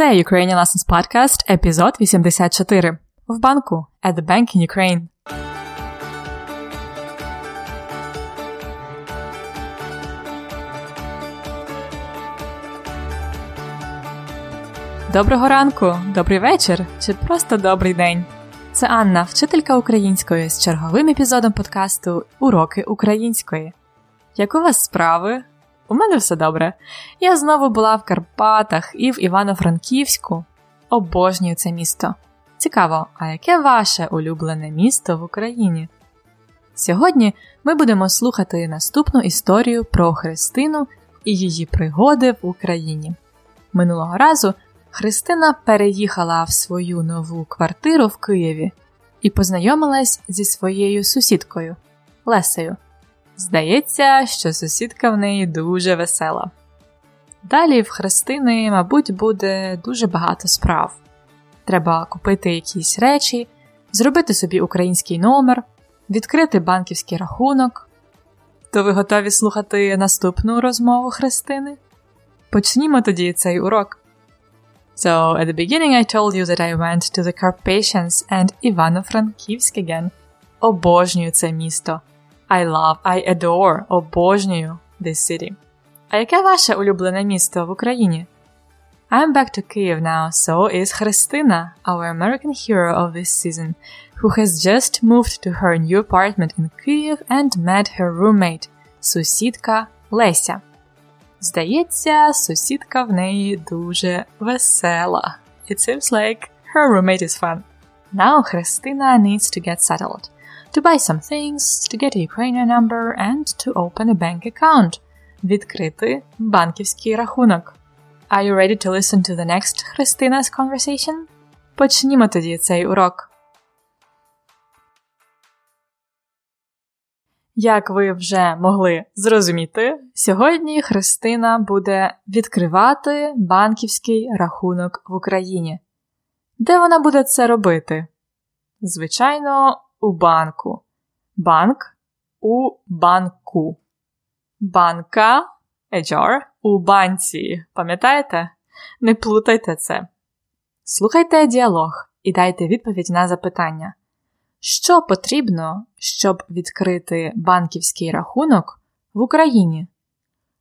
Це Ukrainian Lessons Podcast, епізод 84. В банку at the bank in Ukraine. Доброго ранку, добрий вечір чи просто добрий день. Це Анна, вчителька української з черговим епізодом подкасту Уроки української. Як у вас справи? У мене все добре. Я знову була в Карпатах і в Івано-Франківську. Обожнюю це місто. Цікаво, а яке ваше улюблене місто в Україні? Сьогодні ми будемо слухати наступну історію про Христину і її пригоди в Україні. Минулого разу Христина переїхала в свою нову квартиру в Києві і познайомилась зі своєю сусідкою Лесею. Здається, що сусідка в неї дуже весела. Далі в Христини, мабуть, буде дуже багато справ. Треба купити якісь речі, зробити собі український номер, відкрити банківський рахунок. То ви готові слухати наступну розмову Христини? Почнімо тоді цей урок. So, at the beginning, I told you that I went to the Carpathians and Ivano-Frankivsk again. Обожнюю це місто. I love, I adore, обожнюю this city. А яке ваше улюблене місто в Україні? I'm back to Kyiv now, so is Христина, our American hero of this season, who has just moved to her new apartment in Kyiv and met her roommate, сусідка Леся. Здається, сусідка в неї дуже весела. It seems like her roommate is fun. Now Христина needs to get settled. To buy some things, to get a Ukrainian number and to open a bank account. Відкрити банківський рахунок. Are you ready to listen to the next Христина's conversation? Почнімо тоді цей урок. Як ви вже могли зрозуміти, сьогодні Христина буде відкривати банківський рахунок в Україні. Де вона буде це робити? Звичайно, у банку. Банк у банку. Банка jar, у банці. Пам'ятаєте? Не плутайте це. Слухайте діалог і дайте відповідь на запитання. Що потрібно, щоб відкрити банківський рахунок в Україні?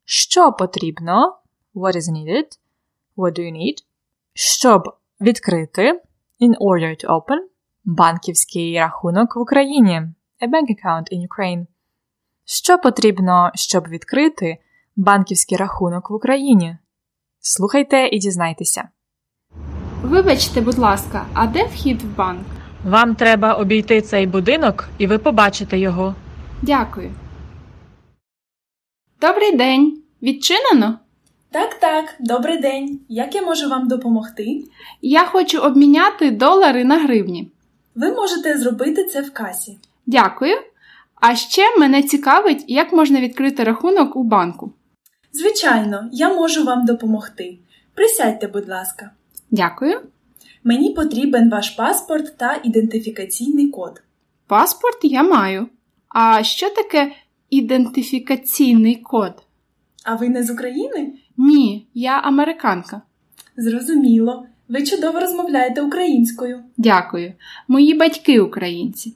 Що потрібно? What is needed? What do you need? Щоб відкрити in order to open банківський рахунок в Україні. A bank account in Ukraine. Що потрібно, щоб відкрити банківський рахунок в Україні? Слухайте і дізнайтеся. Вибачте, будь ласка, а де вхід в банк? Вам треба обійти цей будинок, і ви побачите його. Дякую. Добрий день. Відчинено? Так, так, добрий день. Як я можу вам допомогти? Я хочу обміняти долари на гривні. Ви можете зробити це в касі. Дякую. А ще мене цікавить, як можна відкрити рахунок у банку. Звичайно, я можу вам допомогти. Присядьте, будь ласка. Дякую. Мені потрібен ваш паспорт та ідентифікаційний код. Паспорт я маю. А що таке ідентифікаційний код? А ви не з України? Ні, я американка. Зрозуміло. Ви чудово розмовляєте українською. Дякую. Мої батьки українці.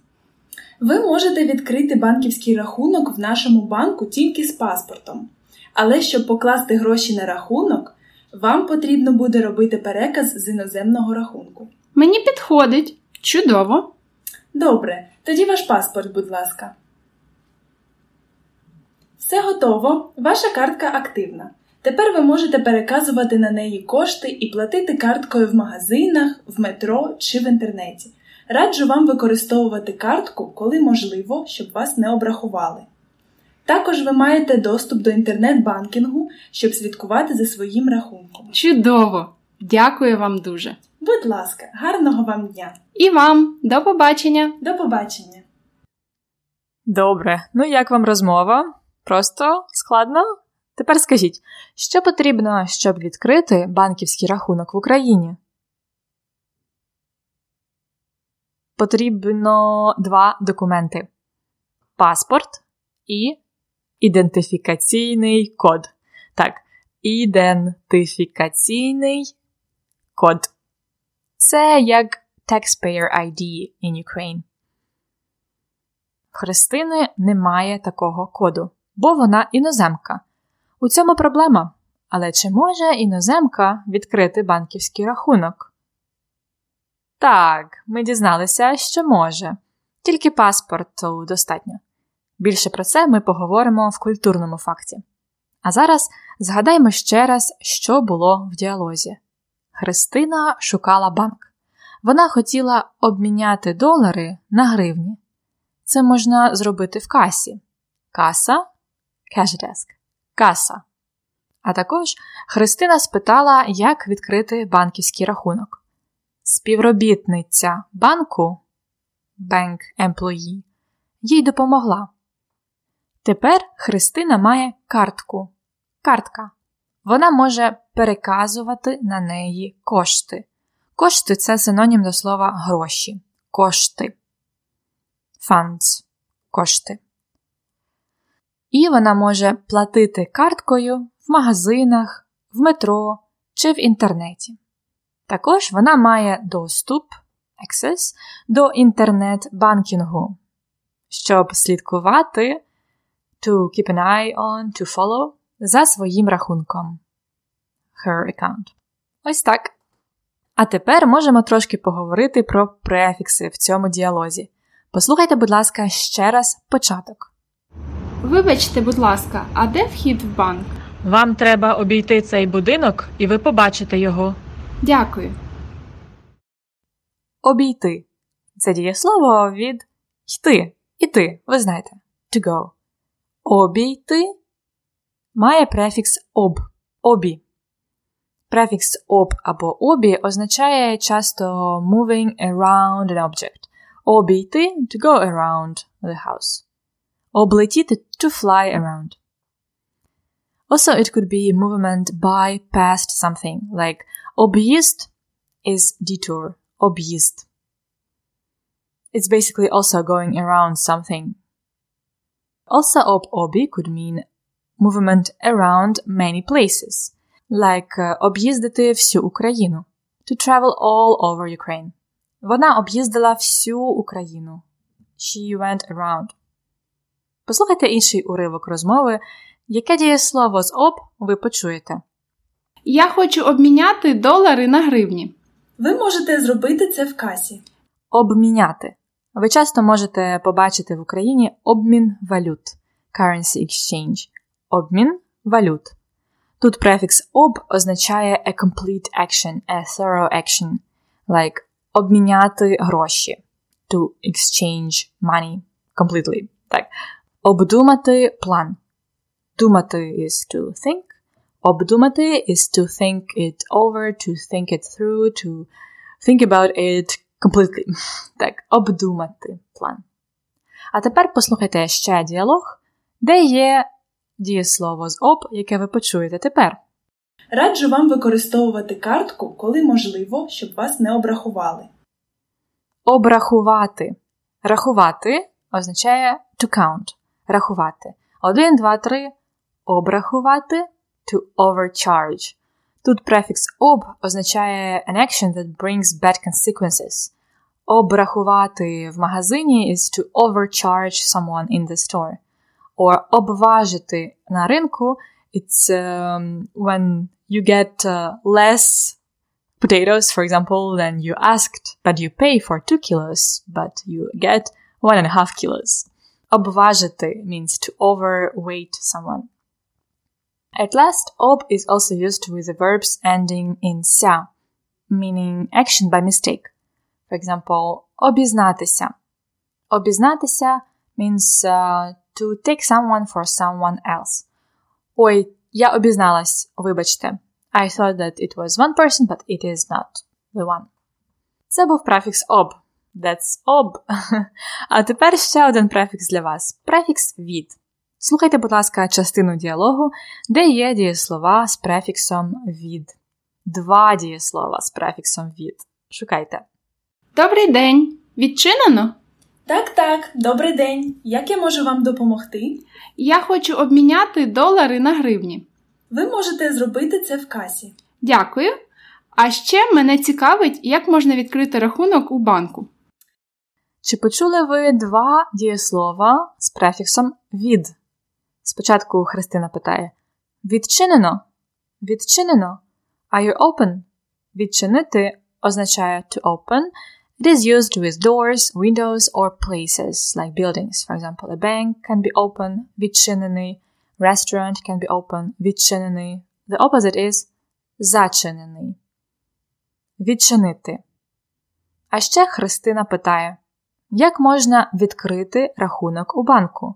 Ви можете відкрити банківський рахунок в нашому банку тільки з паспортом. Але щоб покласти гроші на рахунок, вам потрібно буде робити переказ з іноземного рахунку. Мені підходить. Чудово. Добре, тоді ваш паспорт, будь ласка. Все готово. Ваша картка активна. Тепер ви можете переказувати на неї кошти і платити карткою в магазинах, в метро чи в інтернеті. Раджу вам використовувати картку, коли можливо, щоб вас не обрахували. Також ви маєте доступ до інтернет-банкінгу, щоб слідкувати за своїм рахунком. Чудово. Дякую вам дуже. Будь ласка, гарного вам дня! І вам до побачення. До побачення! Добре, ну як вам розмова? Просто складно? Тепер скажіть, що потрібно, щоб відкрити банківський рахунок в Україні? Потрібно два документи: паспорт і ідентифікаційний код. Так, ідентифікаційний Код. Це як Taxpayer ID in Ukraine. Христини немає такого коду, бо вона іноземка. У цьому проблема. Але чи може іноземка відкрити банківський рахунок? Так, ми дізналися, що може, тільки паспорту достатньо. Більше про це ми поговоримо в культурному факті. А зараз згадаймо ще раз, що було в діалозі. Христина шукала банк. Вона хотіла обміняти долари на гривні. Це можна зробити в касі. Каса cash desk. Каса. А також Христина спитала, як відкрити банківський рахунок. Співробітниця банку Bank Employee їй допомогла. Тепер Христина має картку. Картка. Вона може переказувати на неї кошти. Кошти це синонім до слова гроші. Кошти. Funds. Кошти. І вона може платити карткою в магазинах, в метро чи в інтернеті. Також вона має доступ access, до інтернет-банкінгу, щоб слідкувати to keep an eye on, to follow за своїм рахунком. Her account. Ось так. А тепер можемо трошки поговорити про префікси в цьому діалозі. Послухайте, будь ласка, ще раз початок. Вибачте, будь ласка, а де вхід в банк? Вам треба обійти цей будинок, і ви побачите його. Дякую. Обійти. Це дієслово від йти. Іти, ви знаєте. To go. Обійти має префікс об. Обі. Префікс об або обі означає часто moving around an object. Обійти to go around the house. Облетіти to fly around. Also, it could be movement by past something, like об'їзд is detour. Об'їзд. It's basically also going around something. Also, ob obi could mean movement around many places, like uh, об'їздити всю Україну. To travel all over Ukraine. Вона об'їздила всю Україну. She went around. Послухайте інший уривок розмови, яке дієслово з об ви почуєте. Я хочу обміняти долари на гривні. Ви можете зробити це в касі. Обміняти. Ви часто можете побачити в Україні обмін валют currency exchange. Обмін валют. Тут префікс об означає a complete action, a thorough action, like обміняти гроші. To exchange money completely. Так. Обдумати план. Думати is to think. Обдумати is to think it over, to think it through, to think about it completely. Так, обдумати план. А тепер послухайте ще діалог, де є дієслово з об, яке ви почуєте тепер. Раджу вам використовувати картку, коли можливо, щоб вас не обрахували. Обрахувати. Рахувати означає to count. Рахувати. Один, два, три. Обрахувати to overcharge. Тут префікс об означає an action that brings bad consequences. Обрахувати в магазині is to overcharge someone in the store. Or обважити на ринку it's um, when you get uh, less potatoes, for example, than you asked, but you pay for two kilos, but you get one and a half kilos. Обважити means to overweight someone. At last, ob is also used with the verbs ending in ся, meaning action by mistake. For example, обізнатися. Обізнатися means uh, to take someone for someone else. Ой, я обізналась, вибачте. I thought that it was one person, but it is not the one. Це був префікс об. That's ob. а тепер ще один префікс для вас. Префікс від. Слухайте, будь ласка, частину діалогу, де є дієслова з префіксом від. Два дієслова з префіксом від. Шукайте. Добрий день. Відчинено? Так, так, добрий день. Як я можу вам допомогти? Я хочу обміняти долари на гривні. Ви можете зробити це в касі. Дякую. А ще мене цікавить, як можна відкрити рахунок у банку. Чи почули ви два дієслова з префіксом від? Спочатку Христина питає: Відчинено? Відчинено. Are you open? Відчинити означає to open. It is used with doors, windows, or places like buildings. For example, a bank can be open, відчинений. Restaurant can be open, відчинений. The opposite is зачинений. Відчинити. А ще Христина питає: Як можна відкрити рахунок у банку?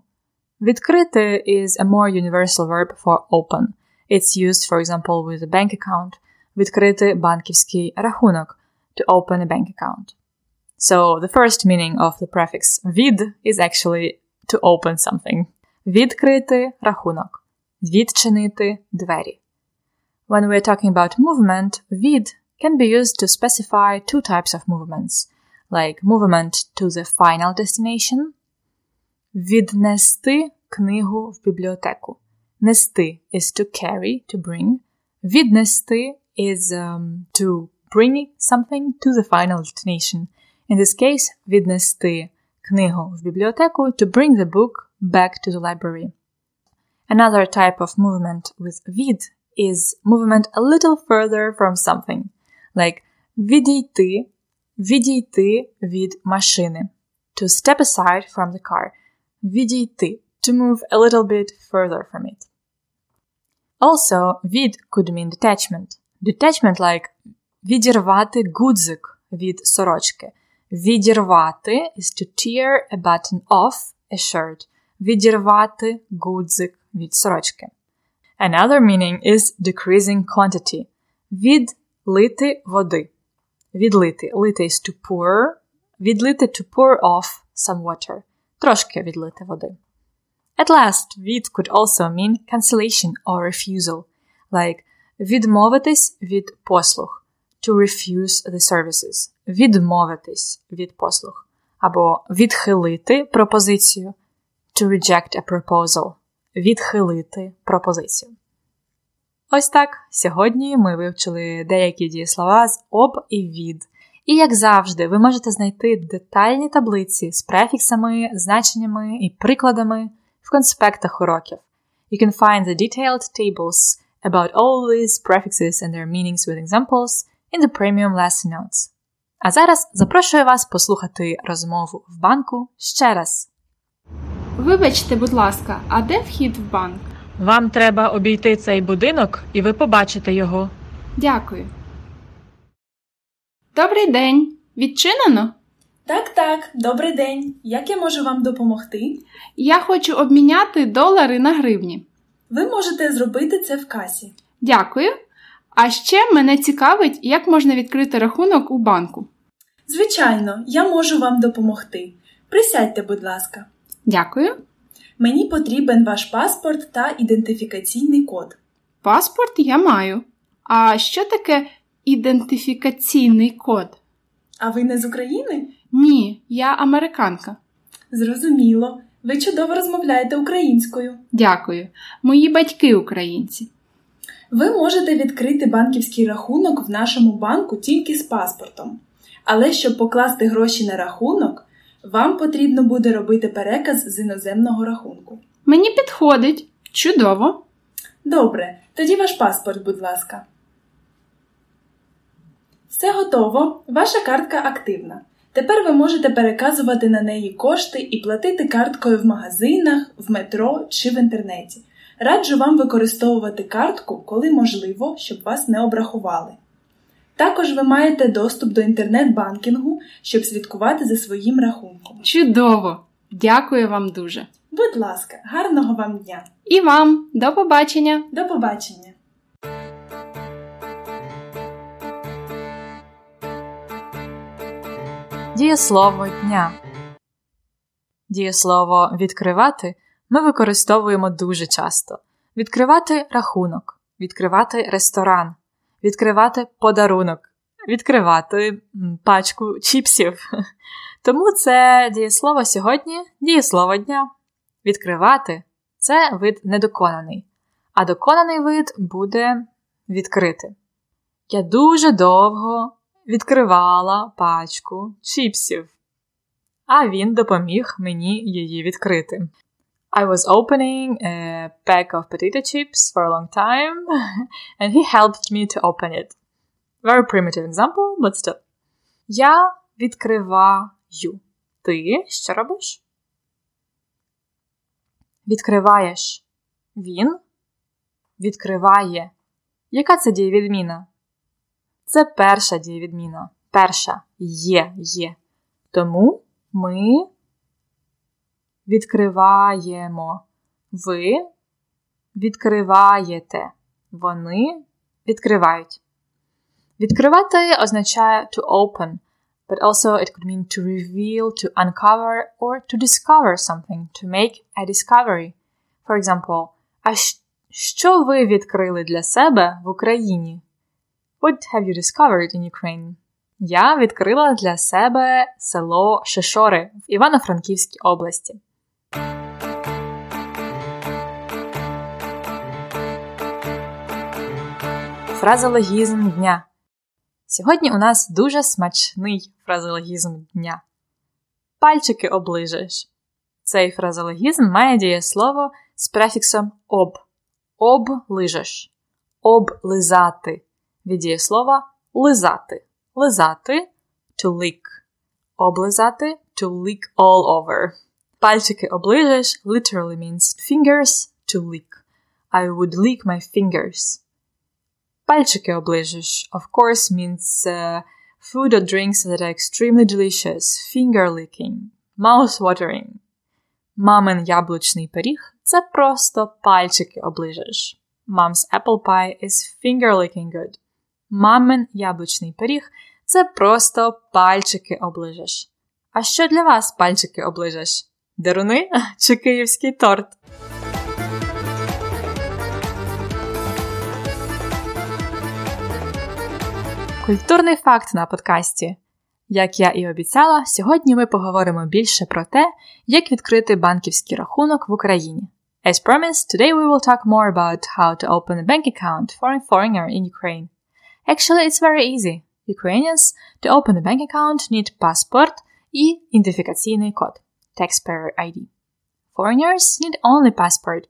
Відкрити is a more universal verb for open. It's used, for example, with a bank account. Відкрити банківський рахунок to open a bank account. So the first meaning of the prefix від is actually to open something. Відкрити рахунок. Відчинити двері. When we're talking about movement, від can be used to specify two types of movements, like movement to the final destination, віднести книгу в бібліотеку. Нести is to carry, to bring. Віднести is um, to bring something to the final destination. In this case, віднести книгу в бібліотеку to bring the book back to the library. Another type of movement with від is movement a little further from something, like відійти, відійти від машини, to step aside from the car, відійти, to move a little bit further from it. Also, від could mean detachment. Detachment like відірвати гудзик від сорочки. Відірвати is to tear a button off a shirt. Відірвати гудзик від сорочки. Another meaning is decreasing quantity. Відлити води. Відлити. Лити is to pour. Відлити to pour off some water. Трошки відлити води. At last, від could also mean cancellation or refusal, like відмовитись від послуг, to refuse the services, відмовитись від послуг, або відхилити пропозицію, to reject a proposal, відхилити пропозицію. Ось так, сьогодні ми вивчили деякі дієслова з об і від. І, як завжди, ви можете знайти детальні таблиці з префіксами, значеннями і прикладами в конспектах уроків. You can find the detailed tables about all these prefixes and their meanings with examples in the premium lesson notes. А зараз запрошую вас послухати розмову в банку ще раз. Вибачте, будь ласка, а де вхід в банк? Вам треба обійти цей будинок, і ви побачите його. Дякую. Добрий день. Відчинено? Так, так, добрий день. Як я можу вам допомогти? Я хочу обміняти долари на гривні. Ви можете зробити це в касі. Дякую. А ще мене цікавить, як можна відкрити рахунок у банку. Звичайно, я можу вам допомогти. Присядьте, будь ласка. Дякую. Мені потрібен ваш паспорт та ідентифікаційний код. Паспорт я маю. А що таке ідентифікаційний код? А ви не з України? Ні, я американка. Зрозуміло. Ви чудово розмовляєте українською. Дякую. Мої батьки українці. Ви можете відкрити банківський рахунок в нашому банку тільки з паспортом. Але щоб покласти гроші на рахунок, вам потрібно буде робити переказ з іноземного рахунку. Мені підходить. Чудово. Добре, тоді ваш паспорт, будь ласка. Все готово. Ваша картка активна. Тепер ви можете переказувати на неї кошти і платити карткою в магазинах, в метро чи в інтернеті. Раджу вам використовувати картку, коли можливо, щоб вас не обрахували. Також ви маєте доступ до інтернет-банкінгу, щоб слідкувати за своїм рахунком. Чудово. Дякую вам дуже. Будь ласка, гарного вам дня! І вам до побачення. До побачення! Дієслово дня. Дієслово відкривати ми використовуємо дуже часто: відкривати рахунок, відкривати ресторан, відкривати подарунок, відкривати пачку чіпсів. Тому це дієслово сьогодні дієслово дня. Відкривати це вид недоконаний, а доконаний вид буде відкрити. Я дуже довго відкривала пачку чіпсів, а він допоміг мені її відкрити. I was opening a pack of potato chips for a long time, and he helped me to open it. Very primitive example, but still. Я відкриваю. Ти що робиш? Відкриваєш. Він відкриває. Яка це дієвідміна? Це перша дієвідміна. Перша є, є. Тому ми відкриваємо. Ви відкриваєте. Вони відкривають. Відкривати означає to open, but also it could mean to reveal, to uncover, or to discover something, to make a discovery. For example, а що ви відкрили для себе в Україні? What have you discovered in Ukraine? Я відкрила для себе село Шишори в Івано-Франківській області. Фразологізм дня. Сьогодні у нас дуже смачний фразологізм дня. Пальчики оближеш. Цей фразологізм має дієслово з префіксом об. Оближеш. Облизати. Від дієслова лизати. Лизати to lick. Облизати to lick all over. Пальчики оближеш literally means fingers to lick. I would lick my fingers. Пальчики оближеш, of course, means uh, food or drinks that are extremely delicious, finger licking, mouth watering. Мамин яблучний пиріг це просто пальчики оближеш. Mom's apple pie is finger licking good. Мамин яблучний пиріг це просто пальчики оближеш. А що для вас пальчики оближеш? Деруни чи київський торт? Культурний факт на подкасті. Як я і обіцяла, сьогодні ми поговоримо більше про те, як відкрити банківський рахунок в Україні. As promised, today we will talk more about how to open a bank account for a foreigner in Ukraine. Actually, it's very easy. Ukrainians to open a bank account need passport і ідентифікаційний код taxpayer ID. Foreigners need only passport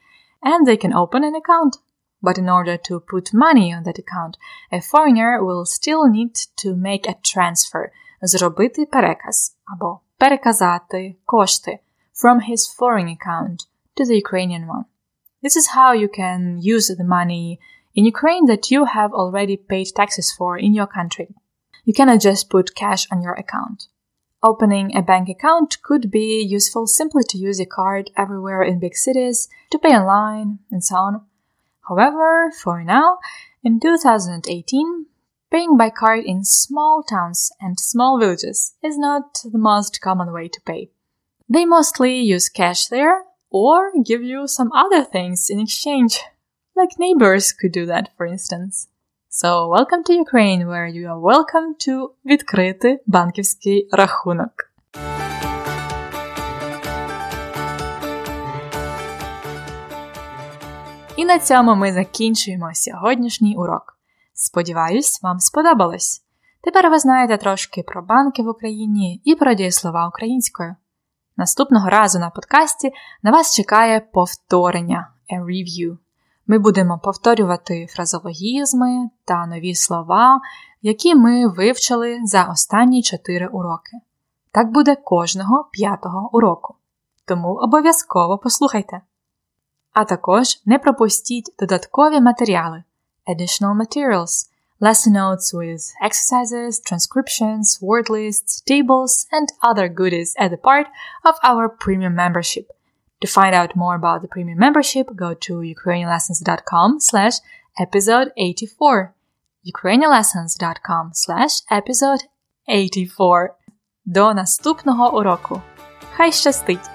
and they can open an account. But in order to put money on that account, a foreigner will still need to make a transfer, зробити переказ або переказати кошти from his foreign account to the Ukrainian one. This is how you can use the money in Ukraine that you have already paid taxes for in your country. You cannot just put cash on your account. Opening a bank account could be useful simply to use a card everywhere in big cities, to pay online, and so on. However, for now, in 2018, paying by card in small towns and small villages is not the most common way to pay. They mostly use cash there or give you some other things in exchange. Like neighbors could do that, for instance. So, welcome to Ukraine, where you are welcome to відкрити банківський рахунок. І на цьому ми закінчуємо сьогоднішній урок. Сподіваюсь, вам сподобалось. Тепер ви знаєте трошки про банки в Україні і про дієслова українською. Наступного разу на подкасті на вас чекає повторення a review. Ми будемо повторювати фразологізми та нові слова, які ми вивчили за останні 4 уроки. Так буде кожного п'ятого уроку. Тому обов'язково послухайте. А також не пропустіть додаткові матеріали additional materials, lesson notes with exercises, transcriptions, word lists, tables, and other goodies as a part of our premium membership. To find out more about the premium membership, go to ukrainianlessons.com slash episode 84. ukrainianlessons.com slash episode 84. До наступного уроку. Хай щастить!